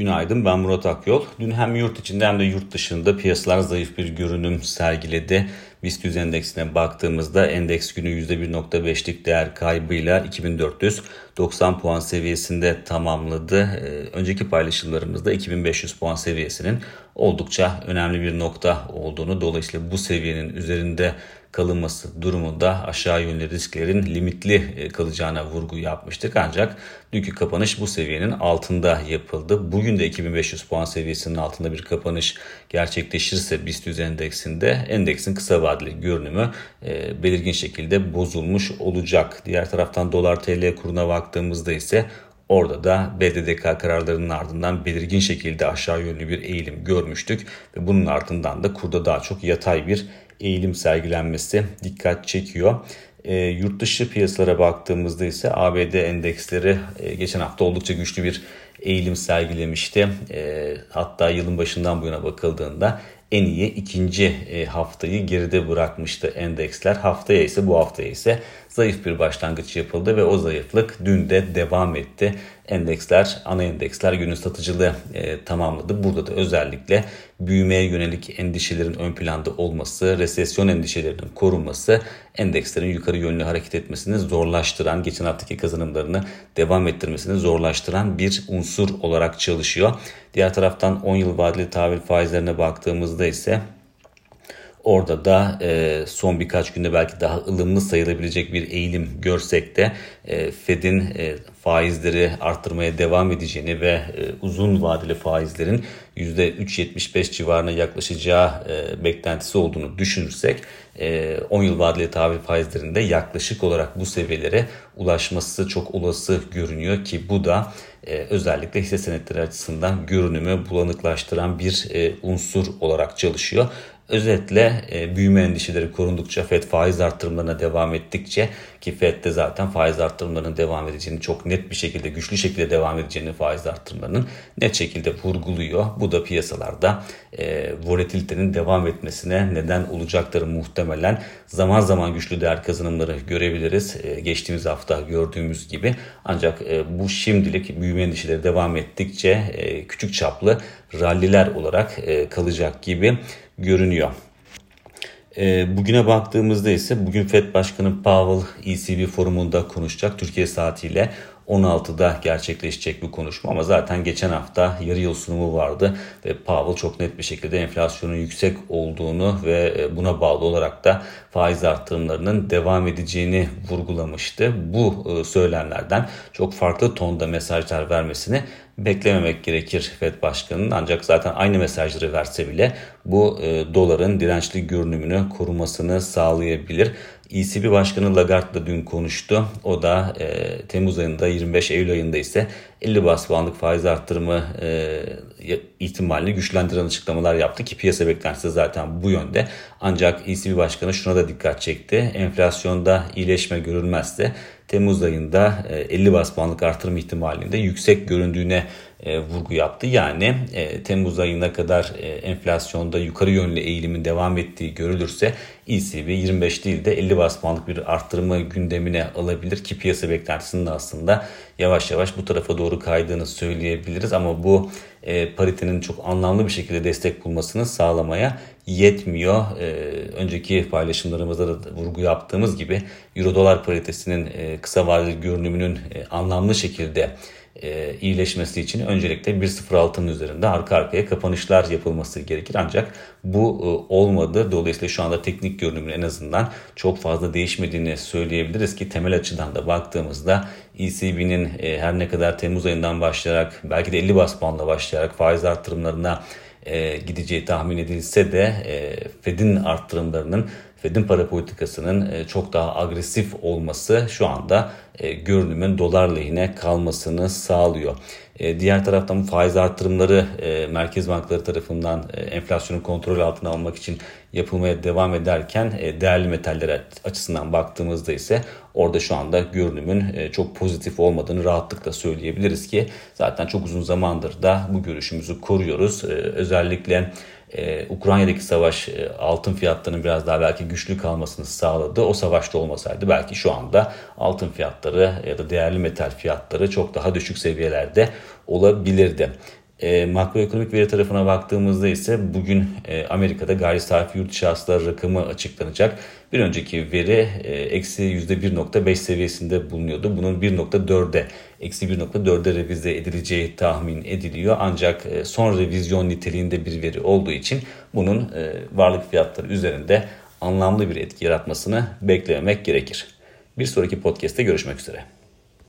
Günaydın ben Murat Akyol. Dün hem yurt içinde hem de yurt dışında piyasalar zayıf bir görünüm sergiledi. BIST 100 endeksine baktığımızda endeks günü %1.5'lik değer kaybıyla 2490 puan seviyesinde tamamladı. Ee, önceki paylaşımlarımızda 2500 puan seviyesinin oldukça önemli bir nokta olduğunu dolayısıyla bu seviyenin üzerinde kalınması durumunda aşağı yönlü risklerin limitli e, kalacağına vurgu yapmıştık. Ancak dünkü kapanış bu seviyenin altında yapıldı. Bugün de 2500 puan seviyesinin altında bir kapanış gerçekleşirse BIST 100 endeksinde endeksin kısa vadeli görünümü e, belirgin şekilde bozulmuş olacak. Diğer taraftan dolar TL kuruna baktığımızda ise Orada da BDDK kararlarının ardından belirgin şekilde aşağı yönlü bir eğilim görmüştük ve bunun ardından da kurda daha çok yatay bir eğilim sergilenmesi dikkat çekiyor. E, yurt dışı piyasalara baktığımızda ise ABD endeksleri e, geçen hafta oldukça güçlü bir eğilim sergilemişti. E, hatta yılın başından bu yana bakıldığında en iyi ikinci e, haftayı geride bırakmıştı endeksler. Haftaya ise bu haftaya ise zayıf bir başlangıç yapıldı ve o zayıflık dün de devam etti. Endeksler, ana endeksler günün satıcılığı e, tamamladı. Burada da özellikle büyümeye yönelik endişelerin ön planda olması, resesyon endişelerinin korunması endekslerin yukarı yönlü hareket etmesini zorlaştıran, geçen haftaki kazanımlarını devam ettirmesini zorlaştıran bir unsur olarak çalışıyor. Diğer taraftan 10 yıl vadeli tahvil faizlerine baktığımızda ise Orada da e, son birkaç günde belki daha ılımlı sayılabilecek bir eğilim görsek de e, Fed'in e, faizleri arttırmaya devam edeceğini ve e, uzun vadeli faizlerin %3.75 civarına yaklaşacağı e, beklentisi olduğunu düşünürsek e, 10 yıl vadeli tahvil faizlerinde yaklaşık olarak bu seviyelere ulaşması çok olası görünüyor ki bu da e, özellikle hisse senetleri açısından görünümü bulanıklaştıran bir e, unsur olarak çalışıyor. Özetle e, büyüme endişeleri korundukça FED faiz arttırımlarına devam ettikçe ki FED de zaten faiz arttırımlarının devam edeceğini çok net bir şekilde güçlü şekilde devam edeceğini faiz arttırımlarının net şekilde vurguluyor. Bu da piyasalarda e, volatilitenin devam etmesine neden olacaktır muhtemelen. Zaman zaman güçlü değer kazanımları görebiliriz. E, geçtiğimiz hafta gördüğümüz gibi. Ancak e, bu şimdilik büyüme endişeleri devam ettikçe e, küçük çaplı ralliler olarak e, kalacak gibi görünüyor. E, bugüne baktığımızda ise bugün FED Başkanı Powell ECB forumunda konuşacak. Türkiye saatiyle 16'da gerçekleşecek bu konuşma ama zaten geçen hafta yarı yıl sunumu vardı ve Powell çok net bir şekilde enflasyonun yüksek olduğunu ve e, buna bağlı olarak da faiz arttırımlarının devam edeceğini vurgulamıştı. Bu e, söylemlerden çok farklı tonda mesajlar vermesini beklememek gerekir FED Başkanı'nın ancak zaten aynı mesajları verse bile bu e, doların dirençli görünümünü korumasını sağlayabilir. ECB Başkanı Lagarde da dün konuştu. O da e, Temmuz ayında 25 Eylül ayında ise 50 bas puanlık faiz arttırımı e, ihtimalini güçlendiren açıklamalar yaptı ki piyasa beklentisi zaten bu yönde. Ancak ECB Başkanı şuna da dikkat çekti. Enflasyonda iyileşme görülmezse Temmuz ayında 50 e, bas artırım ihtimalinde yüksek göründüğüne e, vurgu yaptı. Yani e, Temmuz ayına kadar e, enflasyonda yukarı yönlü eğilimin devam ettiği görülürse ECB 25 değil de 50 bas bir arttırımı gündemine alabilir ki piyasa beklentisinin de aslında yavaş yavaş bu tarafa doğru kaydığını söyleyebiliriz ama bu e, paritenin çok anlamlı bir şekilde destek bulmasını sağlamaya yetmiyor. E, önceki paylaşımlarımızda da vurgu yaptığımız gibi Euro dolar paritesinin e, kısa vadeli görünümünün e, anlamlı şekilde e, iyileşmesi için öncelikle 1.06'nın üzerinde arka arkaya kapanışlar yapılması gerekir. Ancak bu e, olmadı. Dolayısıyla şu anda teknik görünümün en azından çok fazla değişmediğini söyleyebiliriz ki temel açıdan da baktığımızda ECB'nin e, her ne kadar Temmuz ayından başlayarak belki de 50 bas puanla başlayarak faiz arttırımlarına e, gideceği tahmin edilse de e, Fed'in arttırımlarının Fed'in para politikasının e, çok daha agresif olması şu anda e, görünümün dolar lehine kalmasını sağlıyor. E, diğer taraftan faiz artırımları merkez bankları tarafından enflasyonu kontrol altına almak için yapılmaya devam ederken değerli metaller açısından baktığımızda ise orada şu anda görünümün çok pozitif olmadığını rahatlıkla söyleyebiliriz ki zaten çok uzun zamandır da bu görüşümüzü koruyoruz. Özellikle ee, Ukrayna'daki savaş e, altın fiyatlarının biraz daha belki güçlü kalmasını sağladı. O savaşta olmasaydı belki şu anda altın fiyatları ya da değerli metal fiyatları çok daha düşük seviyelerde olabilirdi. E, makroekonomik veri tarafına baktığımızda ise bugün e, Amerika'da gayri safi yurt içi hasılar rakamı açıklanacak. Bir önceki veri e, eksi %1.5 seviyesinde bulunuyordu. Bunun 1.4'e eksi 1.4'e revize edileceği tahmin ediliyor. Ancak e, son revizyon niteliğinde bir veri olduğu için bunun e, varlık fiyatları üzerinde anlamlı bir etki yaratmasını beklemek gerekir. Bir sonraki podcast'te görüşmek üzere.